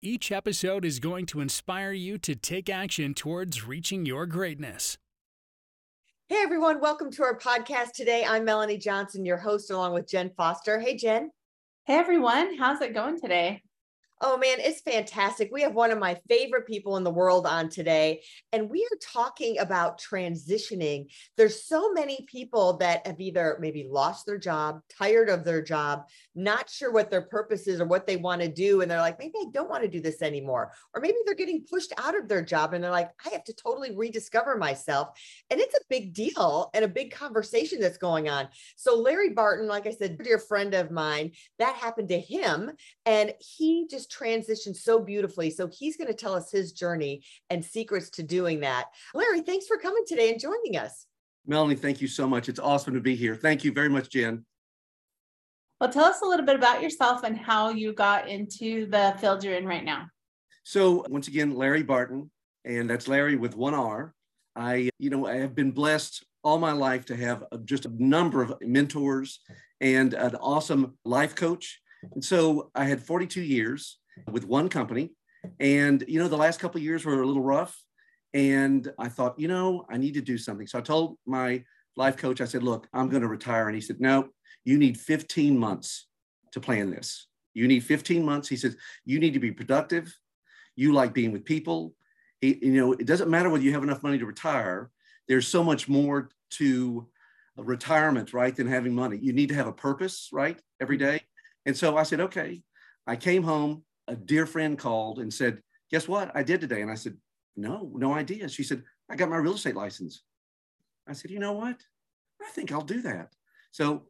Each episode is going to inspire you to take action towards reaching your greatness. Hey everyone, welcome to our podcast today. I'm Melanie Johnson, your host, along with Jenn Foster. Hey Jenn. Hey everyone, how's it going today? Oh man, it's fantastic. We have one of my favorite people in the world on today, and we are talking about transitioning. There's so many people that have either maybe lost their job, tired of their job, not sure what their purpose is or what they want to do. And they're like, maybe I don't want to do this anymore. Or maybe they're getting pushed out of their job and they're like, I have to totally rediscover myself. And it's a big deal and a big conversation that's going on. So, Lary Barton, like I said, dear friend of mine, that happened to him. And he just transitioned so beautifully. So he's going to tell us his journey and secrets to doing that. Lary, thanks for coming today and joining us. Melanie, thank you so much. It's awesome to be here. Thank you very much, Jenn. Well, tell us a little bit about yourself and how you got into the field you're in right now. So, once again, Lary Barton, and that's Lary with one R. I, you know, I have been blessed all my life to have just a number of mentors and an awesome life coach and so I had 42 years with one company. And, you know, the last couple years were a little rough. And I thought, you know, I need to do something. So I told my life coach, I said, look, I'm going to retire. And he said, no, you need 15 months to plan this. You need 15 months. He said, you need to be productive. You like being with people. He, you know, it doesn't matter whether you have enough money to retire. There's so much more to retirement, right, than having money. You need to have a purpose, right, every day. And so I said, okay. I came home. A dear friend called and said, guess what I did today? And I said, no, no idea. She said, I got my real estate license. I said, you know what? I think I'll do that. So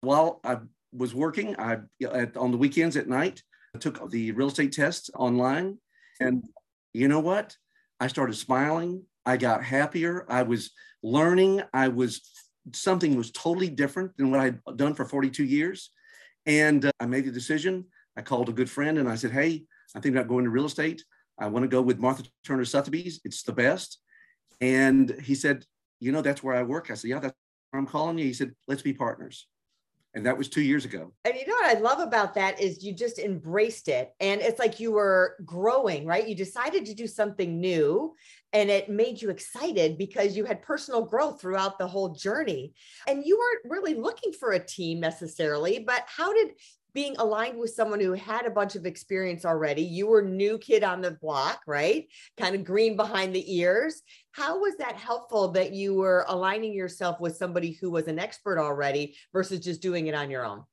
while I was working, I at, on the weekends at night, I took the real estate test online. And you know what? I started smiling. I got happier. I was learning. I was something was totally different than what I'd done for 42 years. And uh, I made the decision. I called a good friend and I said, Hey, I think about going to real estate. I want to go with Martha Turner Sotheby's. It's the best. And he said, You know, that's where I work. I said, Yeah, that's where I'm calling you. He said, Let's be partners. And that was two years ago. And you know what I love about that is you just embraced it. And it's like you were growing, right? You decided to do something new and it made you excited because you had personal growth throughout the whole journey. And you weren't really looking for a team necessarily, but how did being aligned with someone who had a bunch of experience already. You were new kid on the block, right? Kind of green behind the ears. How was that helpful that you were aligning yourself with somebody who was an expert already versus just doing it on your own?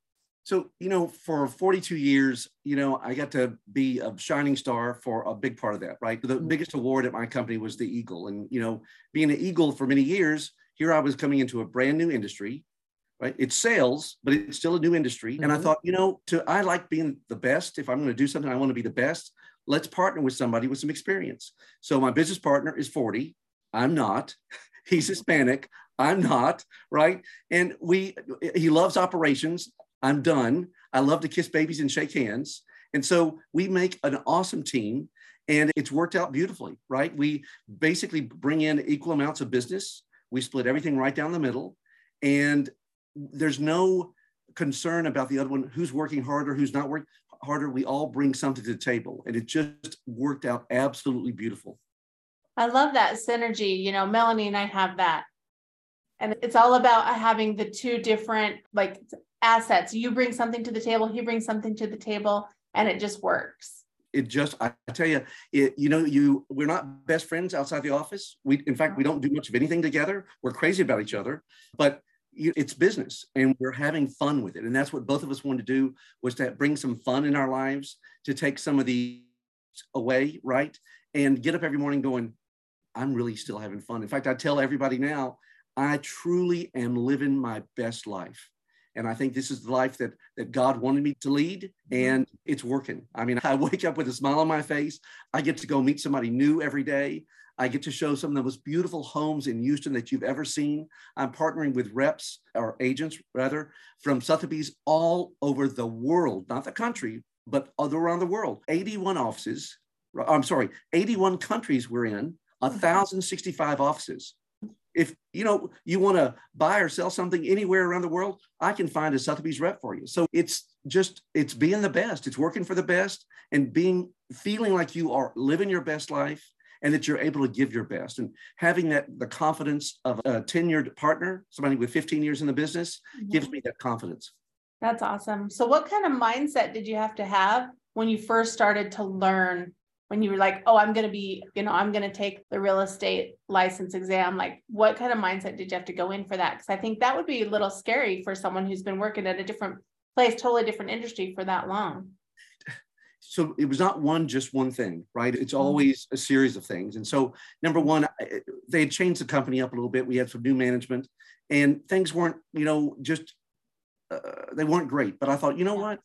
So, you know, for 42 years, you know, I got to be a shining star for a big part of that, right? The mm-hmm. biggest award at my company was the Eagle. And, you know, being an Eagle for many years, here I was coming into a brand new industry right? It's sales, but it's still a new industry. Mm-hmm. And I mm-hmm. thought, you know, to I like being the best. If I'm going to do something, I want to be the best. Let's partner with somebody with some experience. So my business partner is 40. I'm not. He's Hispanic. I'm not, right? And we he loves operations. I'm done. I love to kiss babies and shake hands. And so we make an awesome team and it's worked out beautifully, right? We basically bring in equal amounts of business. We split everything right down the middle. And there's no concern about the other one who's working harder, who's not working harder. We all bring something to the table, and it just worked out absolutely beautiful. I love that synergy. You know, Melanie and I have that. And it's all about having the two different like assets. You bring something to the table, he brings something to the table, and it just works. It just, I tell you, it, you know, you we're not best friends outside the office. We, in fact, we don't do much of anything together. We're crazy about each other, but it's business and we're having fun with it and that's what both of us wanted to do was to bring some fun in our lives to take some of the away right and get up every morning going i'm really still having fun in fact i tell everybody now i truly am living my best life And I think this is the life that that God wanted me to lead, mm-hmm. and it's working. I mean, I wake up with a smile on my face. I get to go meet somebody new every day. I get to show some of the most beautiful homes in Houston that you've ever seen. I'm partnering with reps or agents, rather, from Sotheby's all over the world, not the country, but all around the world. 81 offices. I'm sorry, 81 countries we're in, mm-hmm. 1,065 offices. If you know you want to buy or sell something anywhere around the world, I can find a Sotheby's rep for you. So it's just it's being the best. It's working for the best and being feeling like you are living your best life and that you're able to give your best and having that the confidence of a tenured partner somebody with 15 years in the business mm-hmm. gives me that confidence that's awesome so what kind of mindset did you have to have when you first started to learn when you were like oh i'm going to be you know i'm going to take the real estate license exam like what kind of mindset did you have to go in for that? Because i think that would be a little scary for someone who's been working at a different place totally different industry for that long. So it was not one just one thing right? It's mm-hmm. always a series of things. And so number one they had changed the company up a little bit. We had some new management and things weren't you know just uh, they weren't great. But i thought you know what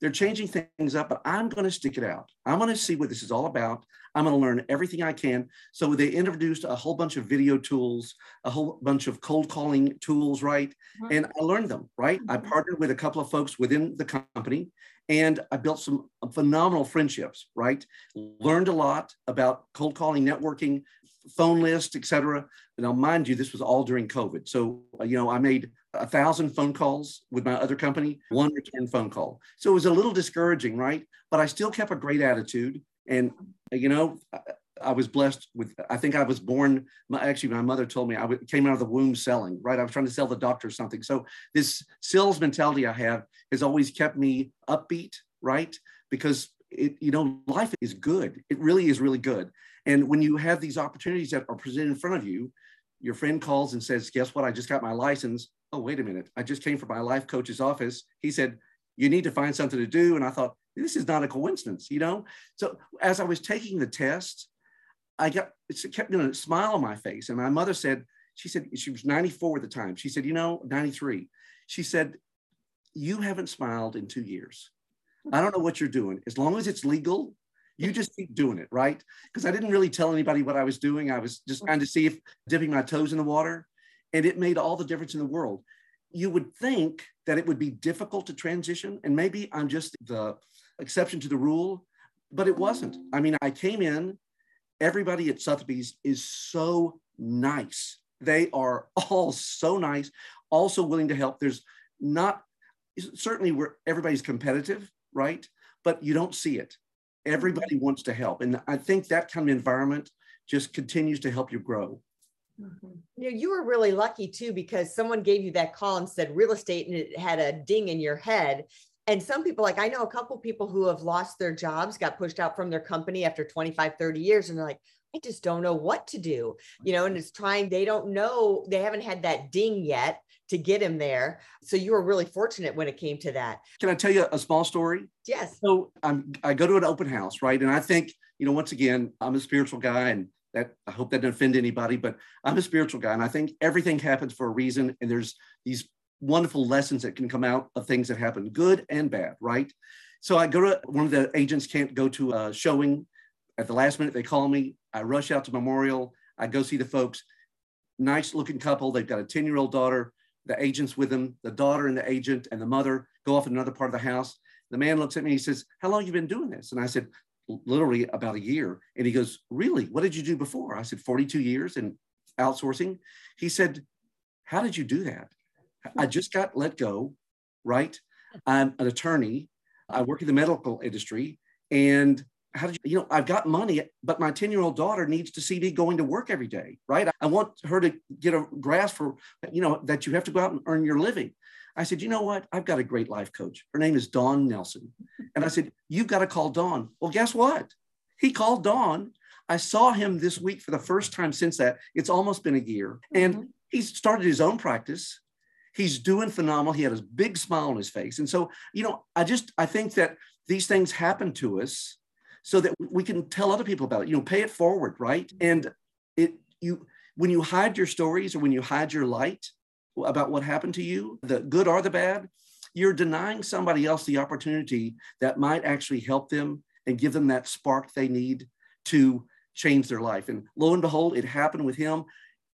they're changing things up but i'm going to stick it out i'm going to see what this is all about i'm going to learn everything i can so they introduced a whole bunch of video tools a whole bunch of cold calling tools right mm-hmm. and i learned them right i mm-hmm. partnered with a couple of folks within the company and I built some phenomenal friendships, right? Learned a lot about cold calling, networking, phone list, etc. Now, mind you, this was all during COVID. So, you know, I made a thousand phone calls with my other company, one return phone call. So it was a little discouraging, right? But I still kept a great attitude. And, uh, you know, I was blessed with, I think I was born, my, actually, my mother told me I came out of the womb selling, right? I was trying to sell the doctor something. So this sales mentality I have has always kept me upbeat, right? Because it, you know, life is good. It really is really good. And when you have these opportunities that are presented in front of you, your friend calls and says, Guess what? I just got my license. Oh, wait a minute. I just came from my life coach's office. He said, You need to find something to do. And I thought, This is not a coincidence, you know? So as I was taking the test, I got it kept doing a smile on my face. And my mother said, she said she was 94 at the time. She said, you know, 93. She said, you haven't smiled in two years. I don't know what you're doing. As long as it's legal, you just keep doing it, right? Because I didn't really tell anybody what I was doing. I was just trying to see if dipping my toes in the water, and it made all the difference in the world. You would think that it would be difficult to transition, and maybe I'm just the exception to the rule, but it wasn't. I mean, I came in everybody at Sotheby's is so nice. They are all so nice, also willing to help. There's not certainly where everybody's competitive, right? But you don't see it. Everybody wants to help. And I think that kind of environment just continues to help you grow. Mm-hmm. You know, you were really lucky too because someone gave you that call and said real estate and it had a ding in your head and some people like i know a couple people who have lost their jobs got pushed out from their company after 25 30 years and they're like i just don't know what to do you know and it's trying they don't know they haven't had that ding yet to get him there. So you were really fortunate when it came to that. Can i tell you a small story? Yes. So I'm, i go to an open house right? And i think you know once again i'm a spiritual guy and that I hope that doesn't offend anybody, but I'm a spiritual guy and I think everything happens for a reason. And there's these wonderful lessons that can come out of things that happen, good and bad, right? So I go to one of the agents can't go to a showing. At the last minute, they call me. I rush out to Memorial. I go see the folks. Nice looking couple. They've got a 10 year old daughter. The agent's with them. The daughter and the agent and the mother go off in another part of the house. The man looks at me. He says, How long you been doing this? And I said, Literally about a year. And he goes, Really? What did you do before? I said, 42 years in outsourcing. He said, How did you do that? I just got let go, right? I'm an attorney. I work in the medical industry. And how did you, you know, I've got money, but my 10 year old daughter needs to see me going to work every day, right? I want her to get a grasp for, you know, that you have to go out and earn your living. I said, you know what? I've got a great life coach. Her name is Dawn Nelson. And I said, you've got to call Dawn. Well, guess what? He called Dawn. I saw him this week for the first time since that. It's almost been a year. And mm-hmm. he's started his own practice. He's doing phenomenal. He had a big smile on his face. And so, you know, I just I think that these things happen to us so that we can tell other people about it. You know, pay it forward, right? Mm-hmm. And it you when you hide your stories or when you hide your light, about what happened to you, the good or the bad, you're denying somebody else the opportunity that might actually help them and give them that spark they need to change their life. And lo and behold, it happened with him.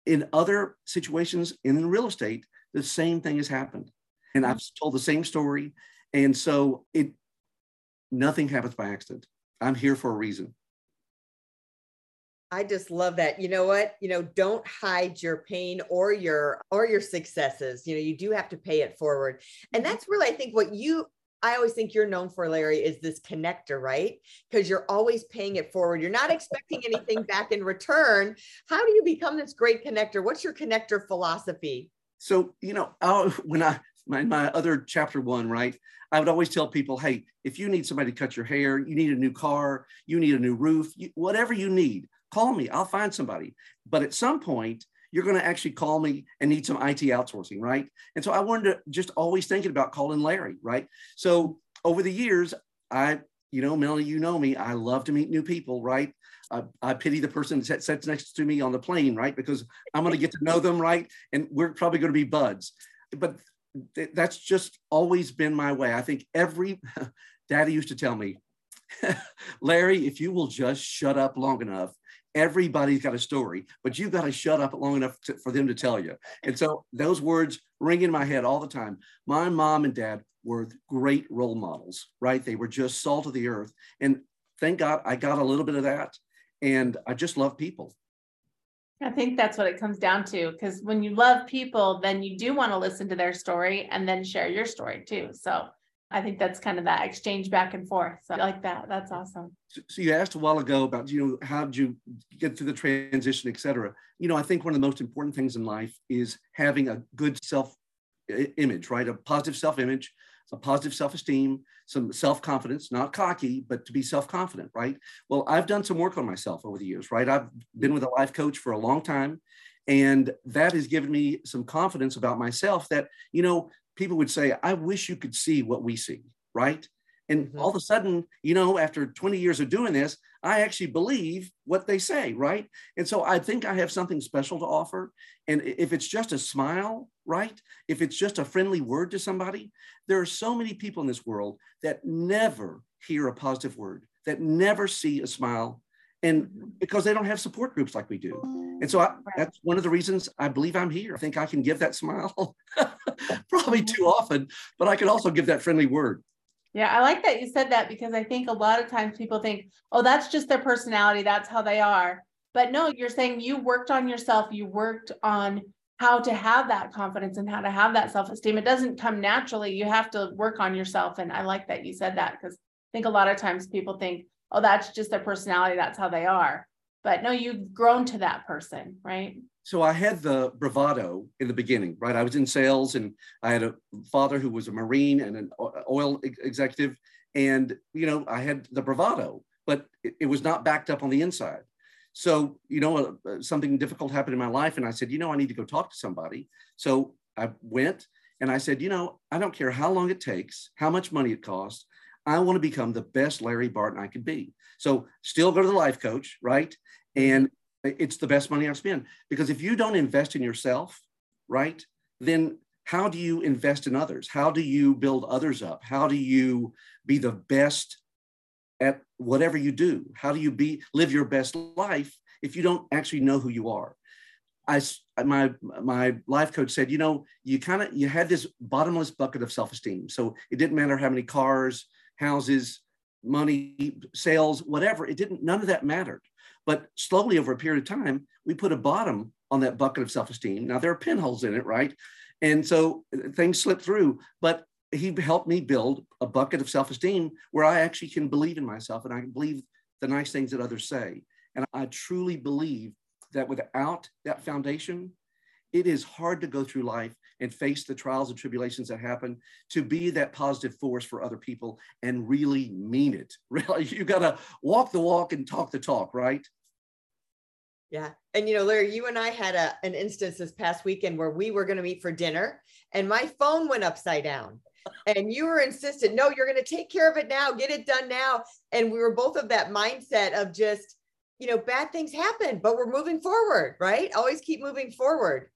In other situations in real estate, the same thing has happened. And I've told the same story. And so it nothing happens by accident. I'm here for a reason. I just love that. You know what? You know, don't hide your pain or your or your successes. You know, you do have to pay it forward. And mm-hmm. that's really I think what you I always think you're known for, Lary, is this connector, right? Because you're always paying it forward. You're not expecting anything back in return. How do you become this great connector? What's your connector philosophy? So, you know, I'll, when I, my, my other chapter one, right? I would always tell people, hey, if you need somebody to cut your hair, you need a new car, you need a new roof, you, whatever you need, call me. I'll find somebody. But at some point, you're going to actually call me and need some IT outsourcing, right? And so I wanted to just always thinking about calling Lary, right? So over the years, I, you know, Melanie, you know me, I love to meet new people, right? I, I pity the person that sits next to me on the plane, right? Because I'm going to get to know them, right? And we're probably going to be buds. But th- that's just always been my way. I think every daddy used to tell me, Lary, if you will just shut up long enough, everybody's got a story, but you've got to shut up long enough to, for them to tell you. And so those words ring in my head all the time. My mom and dad were great role models, right? They were just salt of the earth. And thank God I got a little bit of that. And I just love people. I think that's what it comes down to. Because when you love people, then you do want to listen to their story and then share your story too. So I think that's kind of that exchange back and forth. So I like that. That's awesome. So, you asked a while ago about, you know, how did you get through the transition, et cetera. You know, I think one of the most important things in life is having a good self image, right? A positive self image, a positive self esteem, some self confidence, not cocky, but to be self confident, right? Well, I've done some work on myself over the years, right? I've been with a life coach for a long time. And that has given me some confidence about myself that, you know, people would say, I wish you could see what we see, right? And mm-hmm. all of a sudden, you know, after 20 years of doing this, I actually believe what they say, right? And so I think I have something special to offer. And if it's just a smile, right? If it's just a friendly word to somebody, there are so many people in this world that never hear a positive word, that never see a smile, and because they don't have support groups like we do. And so I, that's one of the reasons I believe I'm here. I think I can give that smile probably too often, but I can also give that friendly word. Yeah, I like that you said that because I think a lot of times people think, oh, that's just their personality, that's how they are. But no, you're saying you worked on yourself, you worked on how to have that confidence and how to have that self esteem. It doesn't come naturally. You have to work on yourself. And I like that you said that because I think a lot of times people think, oh, that's just their personality, that's how they are. But no, you've grown to that person, right? So I had the bravado in the beginning, right? I was in sales and I had a father who was a Marine and an oil executive. And, you know, I had the bravado, but it, it was not backed up on the inside. So, you know, uh, something difficult happened in my life. And I said, you know, I need to go talk to somebody. So I went and I said, you know, I don't care how long it takes, how much money it costs. I want to become the best Lary Barton I could be. So still go to the life coach, right? And it's the best money I've spent because if you don't invest in yourself, right, then how do you invest in others? How do you build others up? How do you be the best at whatever you do? How do you be live your best life if you don't actually know who you are? I my my life coach said, you know, you kind of you had this bottomless bucket of self-esteem. So it didn't matter how many cars, houses, money, sales, whatever. It didn't, none of that mattered. But slowly over a period of time, we put a bottom on that bucket of self esteem. Now there are pinholes in it, right? And so uh, things slip through, but he helped me build a bucket of self esteem where I actually can believe in myself and I can believe the nice things that others say. And I truly believe that without that foundation, it is hard to go through life and face the trials and tribulations that happen to be that positive force for other people and really mean it. Really, you got to walk the walk and talk the talk, right? Yeah. And you know, Lary, you and I had a, an instance this past weekend where we were going to meet for dinner and my phone went upside down. And you were insistent, no, you're going to take care of it now, get it done now. And we were both of that mindset of just, you know, bad things happen, but we're moving forward, right? Always keep moving forward.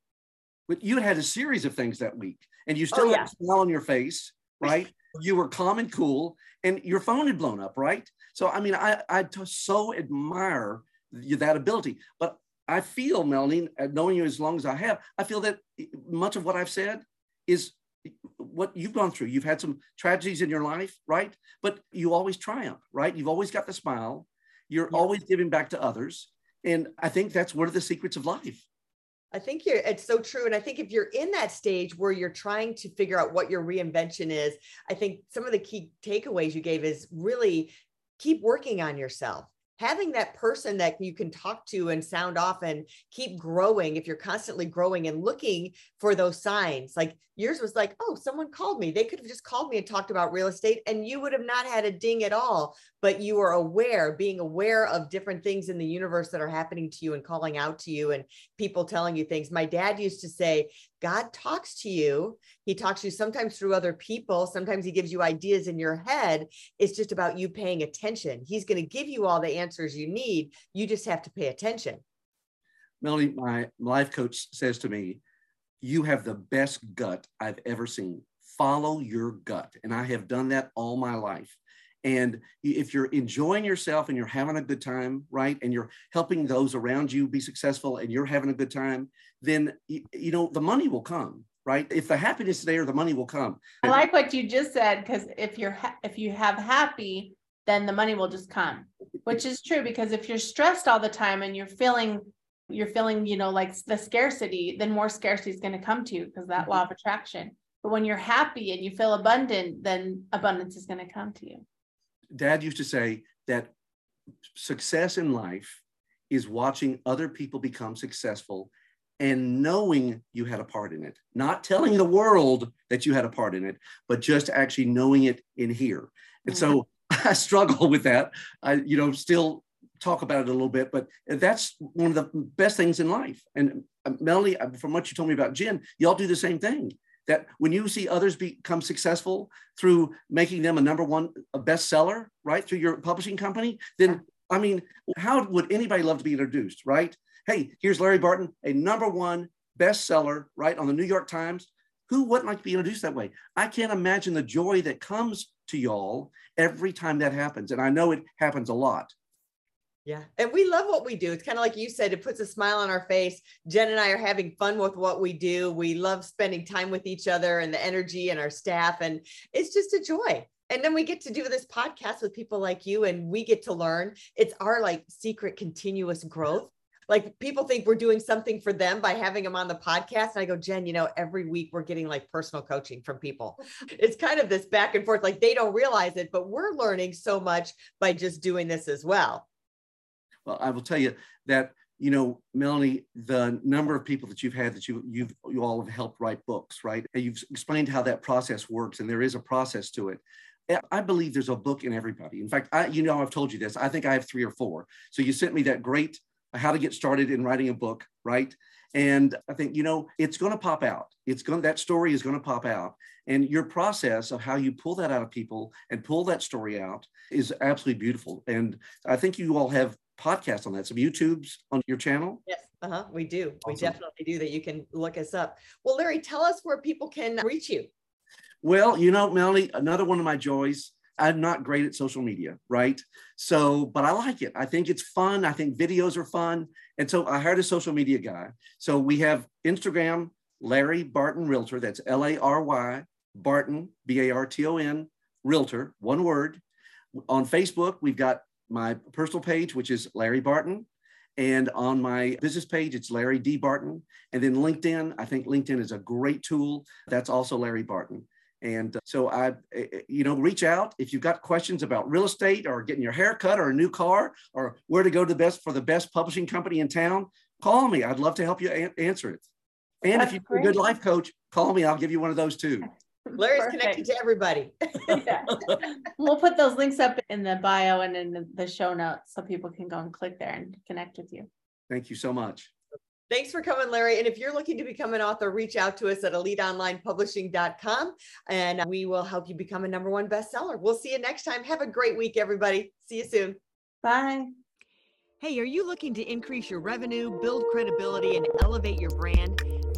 but you had a series of things that week and you oh, still Oh, had a smile on your face, right? you were calm and cool and your phone had blown up, right? So, I mean, I, I so admire that ability, but I feel, Melanie, uh, knowing you as long as I have, I feel that much of what I've said is what you've gone through. You've had some tragedies in your life, right? But you always triumph, right? You've always got the smile. You're Yes. always giving back to others. And I think that's one of the secrets of life. I think you're it's so true. And I think if you're in that stage where you're trying to figure out what your reinvention is, I think some of the key takeaways you gave is really keep working on yourself. Having that person that you can talk to and sound off and keep growing if you're constantly growing and looking for those signs. Like yours was like, oh, someone called me. They could have just called me and talked about real estate, and you would have not had a ding at all. But you are aware, being aware of different things in the universe that are happening to you and calling out to you and people telling you things. My dad used to say, God talks to you. He talks to you sometimes through other people. Sometimes he gives you ideas in your head. It's just about you paying attention. He's going to give you all the answers you need. You just have to pay attention. Melanie, my life coach says to me, You have the best gut I've ever seen. Follow your gut. And I have done that all my life. And if you're enjoying yourself and you're having a good time, right, and you're helping those around you be successful and you're having a good time, then, you, know, the money will come, right? If the happiness is there, the money will come. I like what you just said because if you're ha- if you have happy, then the money will just come, which is true because if you're stressed all the time and you're feeling you're feeling you know like the scarcity, then more scarcity is going to come to you because that mm-hmm. law of attraction. But when you're happy and you feel abundant, then abundance is going to come to you. Dad used to say that success in life is watching other people become successful and knowing you had a part in it, not telling the world that you had a part in it, but just actually knowing it in here. And so I struggle with that. I, you know, still talk about it a little bit, but that's one of the best things in life. And uh, Melanie, uh, from what you told me about Jenn, y'all do the same thing. That when you see others become successful through making them a number one a bestseller, right, through your publishing company, then I mean, how would anybody love to be introduced, right? Hey, here's Lary Barton, a number one bestseller, right, on the New York Times. Who wouldn't like to be introduced that way? I can't imagine the joy that comes to y'all every time that happens. And I know it happens a lot. Yeah. And we love what we do. It's kind of like you said, it puts a smile on our face. Jenn and I are having fun with what we do. We love spending time with each other and the energy and our staff. And it's just a joy. And then we get to do this podcast with people like you and we get to learn. It's our like secret continuous growth. Like people think we're doing something for them by having them on the podcast. And I go, Jenn, you know, every week we're getting like personal coaching from people. It's kind of this back and forth. Like they don't realize it, but we're learning so much by just doing this as well. Well, I will tell you that you know, Melanie, the number of people that you've had that you you've you all have helped write books, right? And you've explained how that process works, and there is a process to it. Eh, I believe there's a book in everybody. In fact, I, you know, I've told you this. I think I have three or four. So you sent me that great uh, how to get started in writing a book, right? And I think you know it's going to pop out. It's going that story is going to pop out, and your process of how you pull that out of people and pull that story out is absolutely beautiful. And I think you all have podcasts on that, some YouTubes on your channel. Yes, uh-huh, we do. We definitely do that. You can look us up. Well, Lary, tell us where people can reach you. Well, you know, Melanie, another one of my joys. I'm not great at social media, right? So, but I like it. I think it's fun. I think videos are fun. And so I hired a social media guy. So we have Instagram, Lary Barton Realtor. That's L A R Y Barton, B A R T O N, Realtor, one word. On Facebook, we've got my personal page, which is Lary Barton. And on my business page, it's Lary D. Barton. And then LinkedIn, I think LinkedIn is a great tool. That's also Lary Barton. And uh, so I, eh, eh, you know, reach out if you've got questions about real estate or getting your hair cut or a new car or where to go to the best for the best publishing company in town. Call me. I'd love to help you a- answer it. And That's if you're a good life coach, call me. I'll give you one of those too. Lary's Perfect. connected to everybody. Yeah. We'll put those links up in the bio and in the- the show notes so people can go and click there and connect with you. Thank you so much. Thanks for coming, Lary. And if you're looking to become an author, reach out to us at eliteonlinepublishing.com and we will help you become a number one bestseller. We'll see you next time. Have a great week, everybody. See you soon. Bye. Hey, are you looking to increase your revenue, build credibility, and elevate your brand?